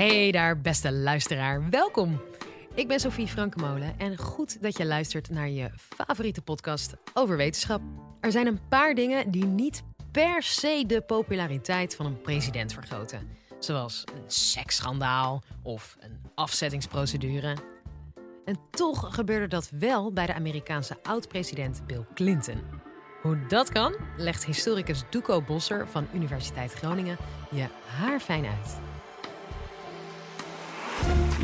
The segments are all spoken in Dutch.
Hey daar, beste luisteraar. Welkom. Ik ben Sophie Frankemolen en goed dat je luistert naar je favoriete podcast over wetenschap. Er zijn een paar dingen die niet per se de populariteit van een president vergroten. Zoals een seksschandaal of een afzettingsprocedure. En toch gebeurde dat wel bij de Amerikaanse oud-president Bill Clinton. Hoe dat kan, legt historicus Duco Bosser van Universiteit Groningen je haarfijn uit.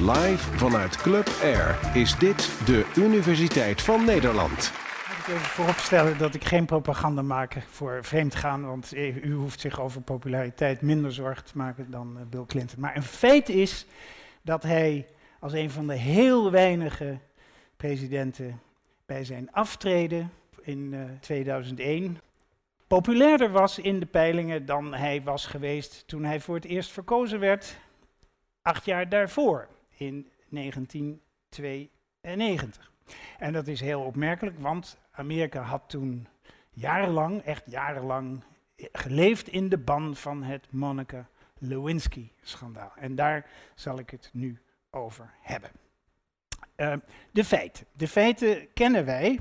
Live vanuit Club Air is dit de Universiteit van Nederland. Ik wil even vooropstellen dat ik geen propaganda maak voor vreemdgaan, want u hoeft zich over populariteit minder zorgen te maken dan eh, Bill Clinton. Maar een feit is dat hij als een van de heel weinige presidenten bij zijn aftreden in uh, 2001 populairder was in de peilingen dan hij was geweest toen hij voor het eerst verkozen werd, acht jaar daarvoor, in 1992. En dat is heel opmerkelijk, want Amerika had toen jarenlang, echt jarenlang, geleefd in de ban van het Monica Lewinsky-schandaal. En daar zal ik het nu over hebben. Uh, de feiten. De feiten kennen wij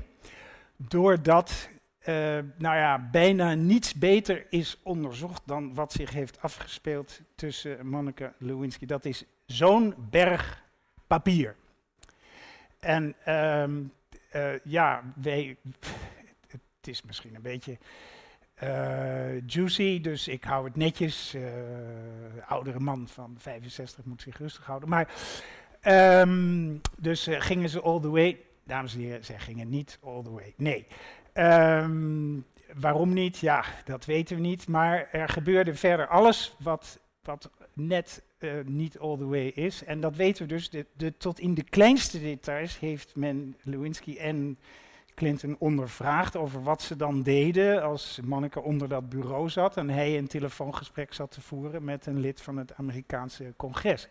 doordat uh, nou ja, bijna niets beter is onderzocht dan wat zich heeft afgespeeld tussen Monica Lewinsky. Dat is zo'n berg papier. En um, uh, ja, wij, het is misschien een beetje uh, juicy, dus ik hou het netjes. Oudere man van 65 moet zich rustig houden. Maar um, dus gingen ze all the way. Dames en heren, zij gingen niet all the way. Nee. Um, waarom niet? Ja, dat weten we niet. Maar er gebeurde verder alles wat, wat net uh, niet all the way is. En dat weten we dus. De, de, tot in de kleinste details heeft men Lewinsky en Clinton ondervraagd over wat ze dan deden als Monica onder dat bureau zat en hij een telefoongesprek zat te voeren met een lid van het Amerikaanse congres.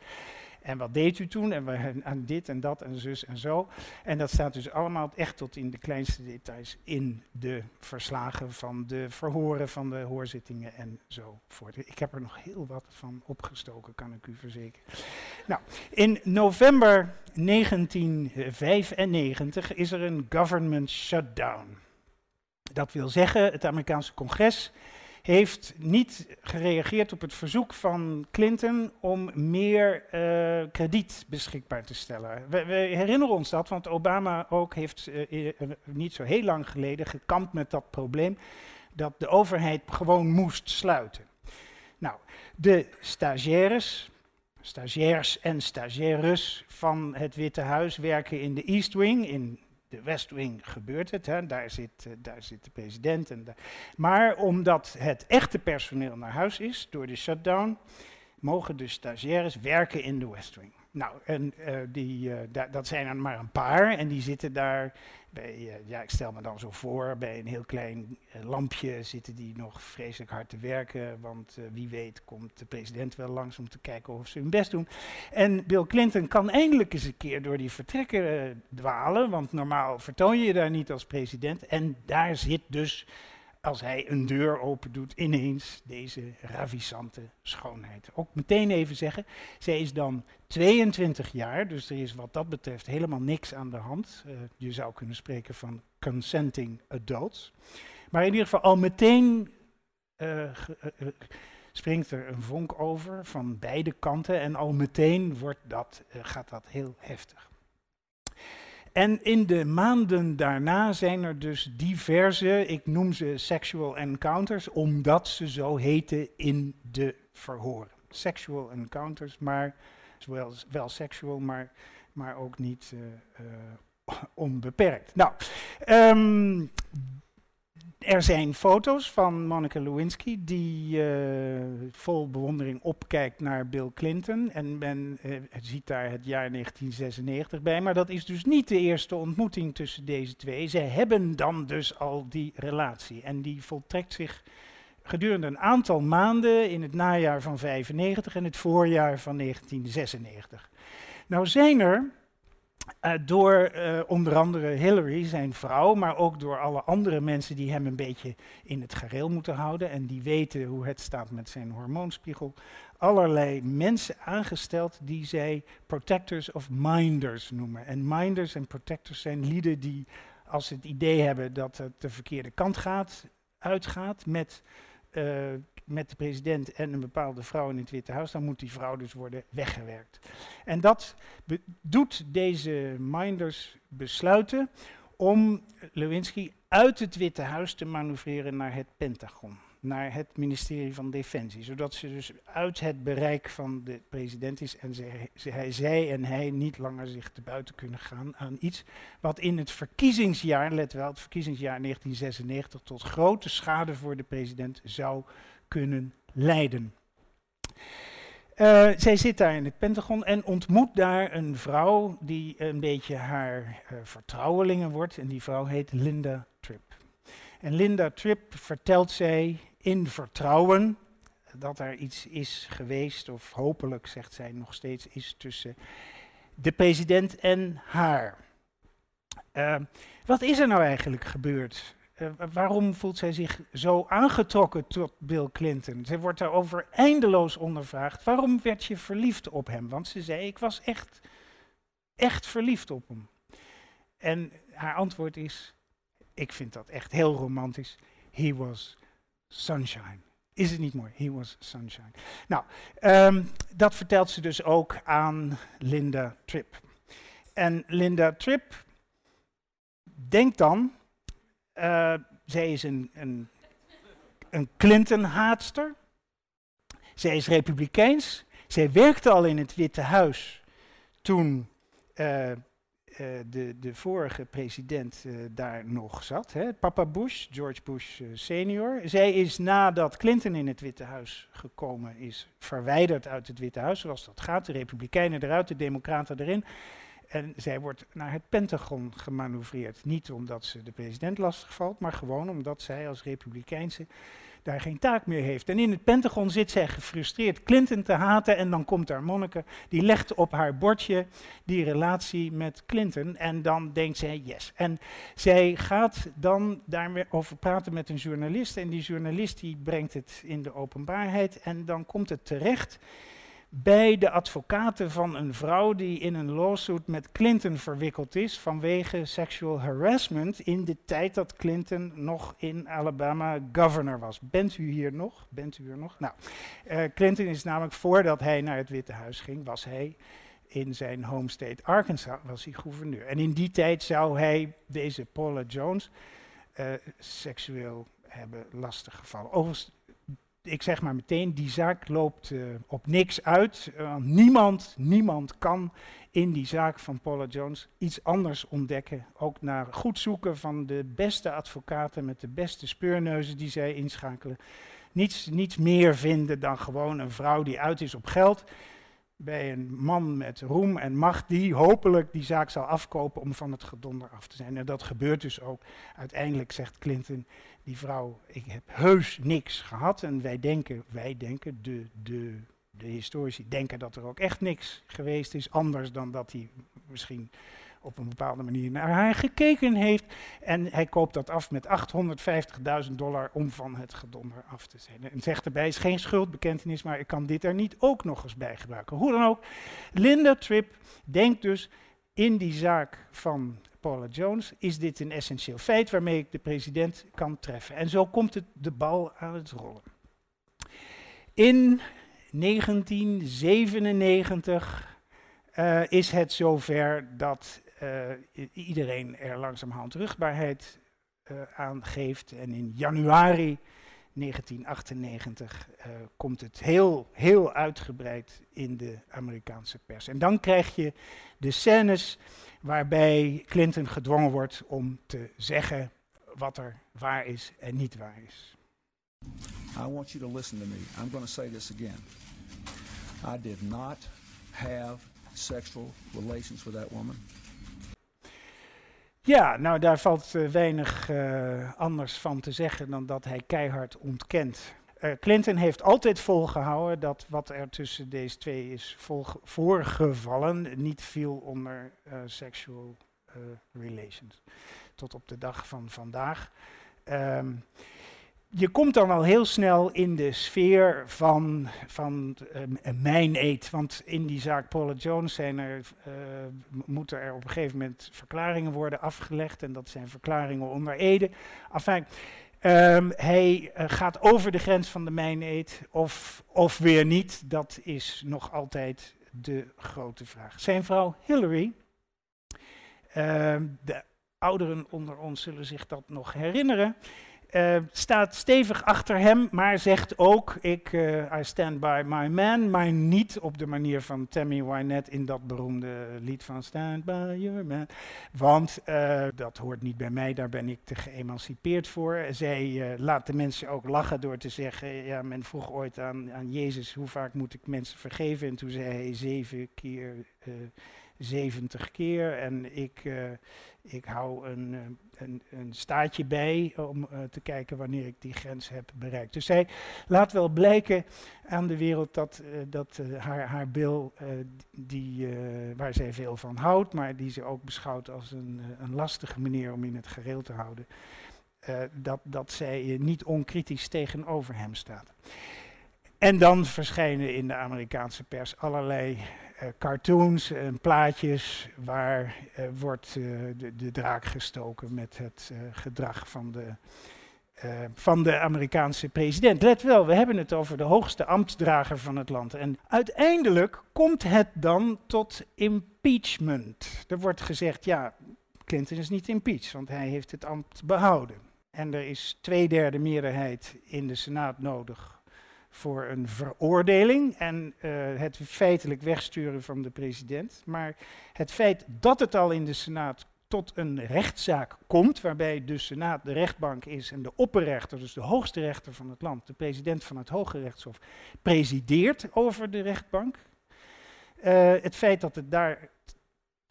En wat deed u toen? En we aan dit en dat en zus en zo. En dat staat dus allemaal echt tot in de kleinste details in de verslagen van de verhoren, van de hoorzittingen enzovoort. Ik heb er nog heel wat van opgestoken, kan ik u verzekeren. Nou, in november 1995 is er een government shutdown. Dat wil zeggen, het Amerikaanse congres heeft niet gereageerd op het verzoek van Clinton om meer uh, krediet beschikbaar te stellen. We, herinneren ons dat, want Obama ook heeft uh, niet zo heel lang geleden gekampt met dat probleem dat de overheid gewoon moest sluiten. Nou, de stagiaires, stagiairs en stagiaires van het Witte Huis werken in de East Wing, in de West Wing gebeurt het, hè, daar, zit, uh, daar zit de president. En maar omdat het echte personeel naar huis is door de shutdown, mogen de stagiaires werken in de West Wing. Nou, en uh, die, da dat zijn er maar een paar en die zitten daar bij, uh, ja, ik stel me dan zo voor, bij een heel klein lampje zitten die nog vreselijk hard te werken, want wie weet komt de president wel langs om te kijken of ze hun best doen. En Bill Clinton kan eindelijk eens een keer door die vertrekken dwalen, want normaal vertoon je je daar niet als president en daar zit dus als hij een deur open doet, ineens deze ravissante schoonheid. Ook meteen even zeggen, zij is dan 22 jaar, dus er is wat dat betreft helemaal niks aan de hand. Uh, je zou kunnen spreken van consenting adults. Maar in ieder geval al meteen uh, uh, springt er een vonk over van beide kanten en al meteen wordt dat, gaat dat heel heftig. En in de maanden daarna zijn er dus diverse, ik noem ze sexual encounters, omdat ze zo heten in de verhoren. Sexual encounters, maar wel, wel seksual, maar, maar ook niet uh, uh, onbeperkt. Nou, um, er zijn foto's van Monica Lewinsky die uh, vol bewondering opkijkt naar Bill Clinton. En men uh, ziet daar het jaar 1996 bij. Maar dat is dus niet de eerste ontmoeting tussen deze twee. Zij hebben dan dus al die relatie. En die voltrekt zich gedurende een aantal maanden in het najaar van 95 en het voorjaar van 1996. Nou zijn er uh, door uh, onder andere Hillary, zijn vrouw, maar ook door alle andere mensen die hem een beetje in het gareel moeten houden en die weten hoe het staat met zijn hormoonspiegel. allerlei mensen aangesteld die zij protectors of minders noemen. En minders en protectors zijn lieden die, als ze het idee hebben dat het de verkeerde kant gaat, uitgaat met, uh, met de president en een bepaalde vrouw in het Witte Huis, dan moet die vrouw dus worden weggewerkt. En dat doet deze minders besluiten om Lewinsky uit het Witte Huis te manoeuvreren naar het Pentagon naar het ministerie van Defensie. Zodat ze dus uit het bereik van de president is en zij, zij, zij en hij niet langer zich te buiten kunnen gaan aan iets wat in het verkiezingsjaar, let wel, het verkiezingsjaar 1996, tot grote schade voor de president zou kunnen leiden. Uh, zij zit daar in het Pentagon en ontmoet daar een vrouw die een beetje haar uh, vertrouwelinge wordt. En die vrouw heet Linda Tripp. En Linda Tripp vertelt zij in vertrouwen dat er iets is geweest, of hopelijk zegt zij nog steeds is tussen de president en haar. Uh, wat is er nou eigenlijk gebeurd? Uh, waarom voelt zij zich zo aangetrokken tot Bill Clinton? Ze wordt daarover eindeloos ondervraagd. Waarom werd je verliefd op hem? Want ze zei, ik was echt, echt verliefd op hem. En haar antwoord is, ik vind dat echt heel romantisch. He was sunshine. Is het niet mooi? He was sunshine. Nou, um, dat vertelt ze dus ook aan Linda Tripp. En Linda Tripp denkt dan, uh, zij is een, een, een Clinton-haatster. Zij is republikeins. Zij werkte al in het Witte Huis toen uh, uh, de, de vorige president daar nog zat. Hè? Papa Bush, George Bush senior. Zij is nadat Clinton in het Witte Huis gekomen is, verwijderd uit het Witte Huis, zoals dat gaat. De Republikeinen eruit, de Democraten erin. En zij wordt naar het Pentagon gemanoeuvreerd. Niet omdat ze de president lastigvalt, maar gewoon omdat zij als Republikeinse daar geen taak meer heeft. En in het Pentagon zit zij gefrustreerd Clinton te haten en dan komt daar Monneke, die legt op haar bordje die relatie met Clinton en dan denkt zij yes. En zij gaat dan daarmee over praten met een journalist en die journalist die brengt het in de openbaarheid en dan komt het terecht bij de advocaten van een vrouw die in een lawsuit met Clinton verwikkeld is vanwege sexual harassment in de tijd dat Clinton nog in Alabama governor was. Bent u hier nog? Bent u hier nog? Nou, uh, Clinton is namelijk voordat hij naar het Witte Huis ging, was hij in zijn home state Arkansas, was hij gouverneur. En in die tijd zou hij deze Paula Jones uh, seksueel hebben lastiggevallen. Overigens, ik zeg maar meteen, die zaak loopt uh, op niks uit. Uh, niemand, niemand kan in die zaak van Paula Jones iets anders ontdekken. Ook naar goed zoeken van de beste advocaten met de beste speurneuzen die zij inschakelen. Niets, niets meer vinden dan gewoon een vrouw die uit is op geld bij een man met roem en macht die hopelijk die zaak zal afkopen om van het gedonder af te zijn. En dat gebeurt dus ook. Uiteindelijk zegt Clinton, die vrouw, ik heb heus niks gehad. En wij denken, wij denken, de, de, de historici denken dat er ook echt niks geweest is, anders dan dat hij misschien op een bepaalde manier naar haar gekeken heeft. En hij koopt dat af met 850.000 dollar om van het gedonder af te zijn. En zegt erbij, is geen schuldbekentenis, maar ik kan dit er niet ook nog eens bij gebruiken. Hoe dan ook, Linda Tripp denkt dus in die zaak van Paula Jones, is dit een essentieel feit waarmee ik de president kan treffen. En zo komt het de bal aan het rollen. In 1997 uh, is het zover dat uh, iedereen er langzamerhand rugbaarheid uh, aan geeft. En in januari 1998 uh, komt het heel, heel uitgebreid in de Amerikaanse pers. En dan krijg je de scènes waarbij Clinton gedwongen wordt om te zeggen wat er waar is en niet waar is. I want you to listen to me. I'm going to say this again. I did not have sexual relations with that woman. Ja, nou daar valt uh, weinig uh, anders van te zeggen dan dat hij keihard ontkent. Uh, Clinton heeft altijd volgehouden dat wat er tussen deze twee is voorgevallen niet viel onder sexual relations. Tot op de dag van vandaag. Um, je komt dan al heel snel in de sfeer van, van uh, mijn. Want in die zaak Paula Jones zijn er, uh, moeten er op een gegeven moment verklaringen worden afgelegd. En dat zijn verklaringen onder Ede. Enfin, um, hij uh, gaat over de grens van de mijn eet of, of weer niet. Dat is nog altijd de grote vraag. Zijn vrouw Hillary, ehm, de ouderen onder ons zullen zich dat nog herinneren uh, staat stevig achter hem, maar zegt ook: ik, uh, I stand by my man, maar niet op de manier van Tammy Wynette in dat beroemde lied van Stand by your man. Want uh, dat hoort niet bij mij, daar ben ik te geëmancipeerd voor. Zij laat de mensen ook lachen door te zeggen: ja, men vroeg ooit aan, aan Jezus hoe vaak moet ik mensen vergeven? En toen zei hij zeven keer. 70 keer en ik, ik hou een, eh, een, een, staatje bij om uh, te kijken wanneer ik die grens heb bereikt. Dus zij laat wel blijken aan de wereld dat, dat haar, haar bil, die, waar zij veel van houdt, maar die ze ook beschouwt als een, een lastige manier om in het gereel te houden, dat, dat zij niet onkritisch tegenover hem staat. En dan verschijnen in de Amerikaanse pers allerlei cartoons en plaatjes waar uh, wordt uh, de, de, draak gestoken met het gedrag van de, van de Amerikaanse president. Let wel, we hebben het over de hoogste ambtsdrager van het land. En uiteindelijk komt het dan tot impeachment. Er wordt gezegd, ja, Clinton is niet impeached, want hij heeft het ambt behouden. En er is twee derde meerderheid in de Senaat nodig voor een veroordeling en uh, het feitelijk wegsturen van de president. Maar het feit dat het al in de Senaat tot een rechtszaak komt, waarbij de Senaat de rechtbank is en de opperrechter, dus de hoogste rechter van het land, de president van het Hoge Rechtshof, presideert over de rechtbank. Uh, het feit dat het daar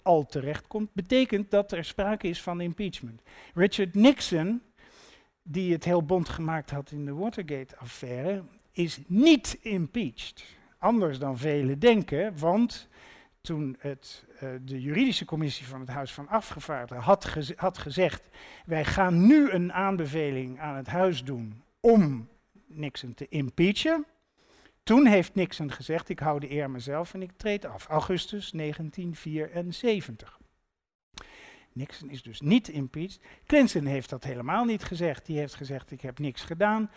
al terecht komt, betekent dat er sprake is van impeachment. Richard Nixon, die het heel bond gemaakt had in de Watergate-affaire, is niet impeached. Anders dan velen denken, want toen het, uh, de juridische commissie van het Huis van Afgevaardigden had, had gezegd: wij gaan nu een aanbeveling aan het Huis doen om Nixon te impeachen. Toen heeft Nixon gezegd: ik hou de eer mezelf en ik treed af. Augustus 1974. Nixon is dus niet impeached. Clinton heeft dat helemaal niet gezegd. Die heeft gezegd: ik heb niks gedaan.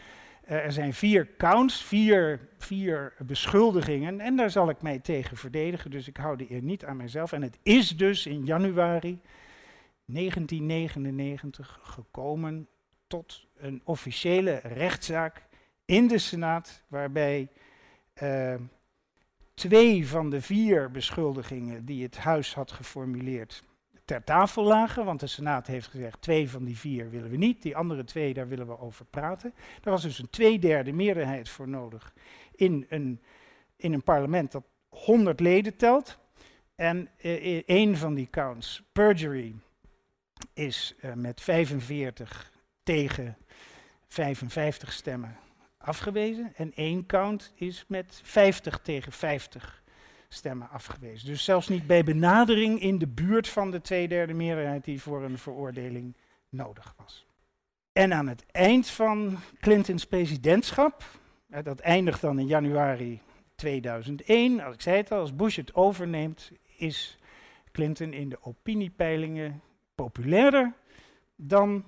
Uh, er zijn vier counts, vier, vier beschuldigingen en daar zal ik mij tegen verdedigen, dus ik hou de eer niet aan mijzelf. En het is dus in januari 1999 gekomen tot een officiële rechtszaak in de Senaat, waarbij uh, twee van de vier beschuldigingen die het Huis had geformuleerd ter tafel lagen, want de Senaat heeft gezegd, twee van die vier willen we niet, die andere twee, daar willen we over praten. Er was dus een tweederde meerderheid voor nodig in een, in een parlement dat 100 leden telt. En uh, een van die counts, perjury, is uh, met 45 tegen 55 stemmen afgewezen. En één count is met 50 tegen 50 stemmen afgewezen. Dus zelfs niet bij benadering in de buurt van de tweederde meerderheid die voor een veroordeling nodig was. En aan het eind van Clintons presidentschap, dat eindigt dan in januari 2001, als ik zei het al, als Bush het overneemt, is Clinton in de opiniepeilingen populairder dan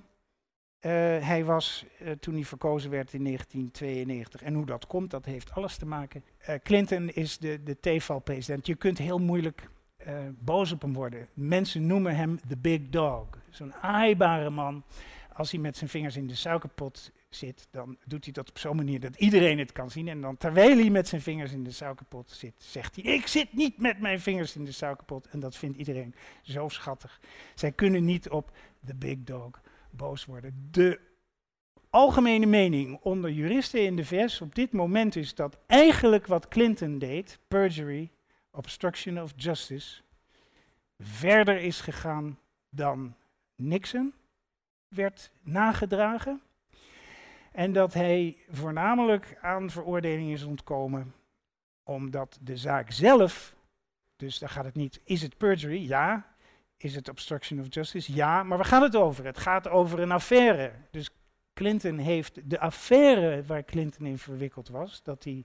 uh, hij was uh, toen hij verkozen werd in 1992. En hoe dat komt, dat heeft alles te maken. Uh, Clinton is de, de T-val-president. Je kunt heel moeilijk boos op hem worden. Mensen noemen hem the big dog. Zo'n aaibare man. Als hij met zijn vingers in de suikerpot zit, dan doet hij dat op zo'n manier dat iedereen het kan zien. En dan terwijl hij met zijn vingers in de suikerpot zit, zegt hij: Ik zit niet met mijn vingers in de suikerpot. En dat vindt iedereen zo schattig. Zij kunnen niet op the big dog boos worden. De algemene mening onder juristen in de VS op dit moment is dat eigenlijk wat Clinton deed, perjury, obstruction of justice, verder is gegaan dan Nixon werd nagedragen. En dat hij voornamelijk aan veroordeling is ontkomen omdat de zaak zelf, dus daar gaat het niet, is het perjury? Ja, is het obstruction of justice? Ja, maar waar gaat het over? Het gaat over een affaire. Dus Clinton heeft de affaire waar Clinton in verwikkeld was, dat hij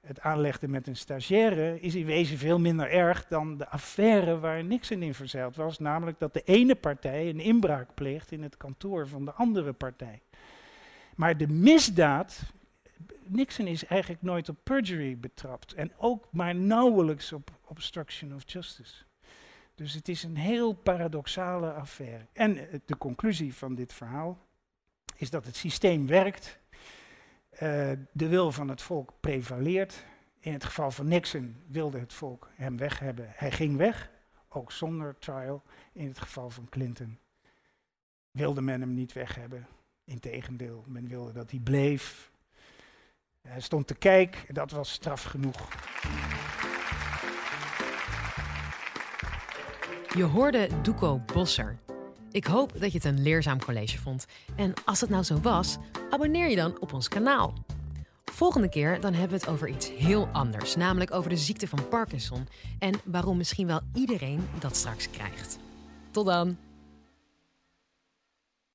het aanlegde met een stagiaire, is in wezen veel minder erg dan de affaire waar Nixon in verzeild was. Namelijk dat de ene partij een inbraak pleegt in het kantoor van de andere partij. Maar de misdaad, Nixon is eigenlijk nooit op perjury betrapt en ook maar nauwelijks op obstruction of justice. Dus het is een heel paradoxale affaire. En eh, de conclusie van dit verhaal is dat het systeem werkt, uh, de wil van het volk prevaleert. In het geval van Nixon wilde het volk hem weg hebben. Hij ging weg, ook zonder trial. In het geval van Clinton wilde men hem niet weg hebben. Integendeel, men wilde dat hij bleef. Hij stond te kijken, dat was straf genoeg. Je hoorde Duco Bosser. Ik hoop dat je het een leerzaam college vond. En als het nou zo was, abonneer je dan op ons kanaal. Volgende keer dan hebben we het over iets heel anders, namelijk over de ziekte van Parkinson en waarom misschien wel iedereen dat straks krijgt. Tot dan!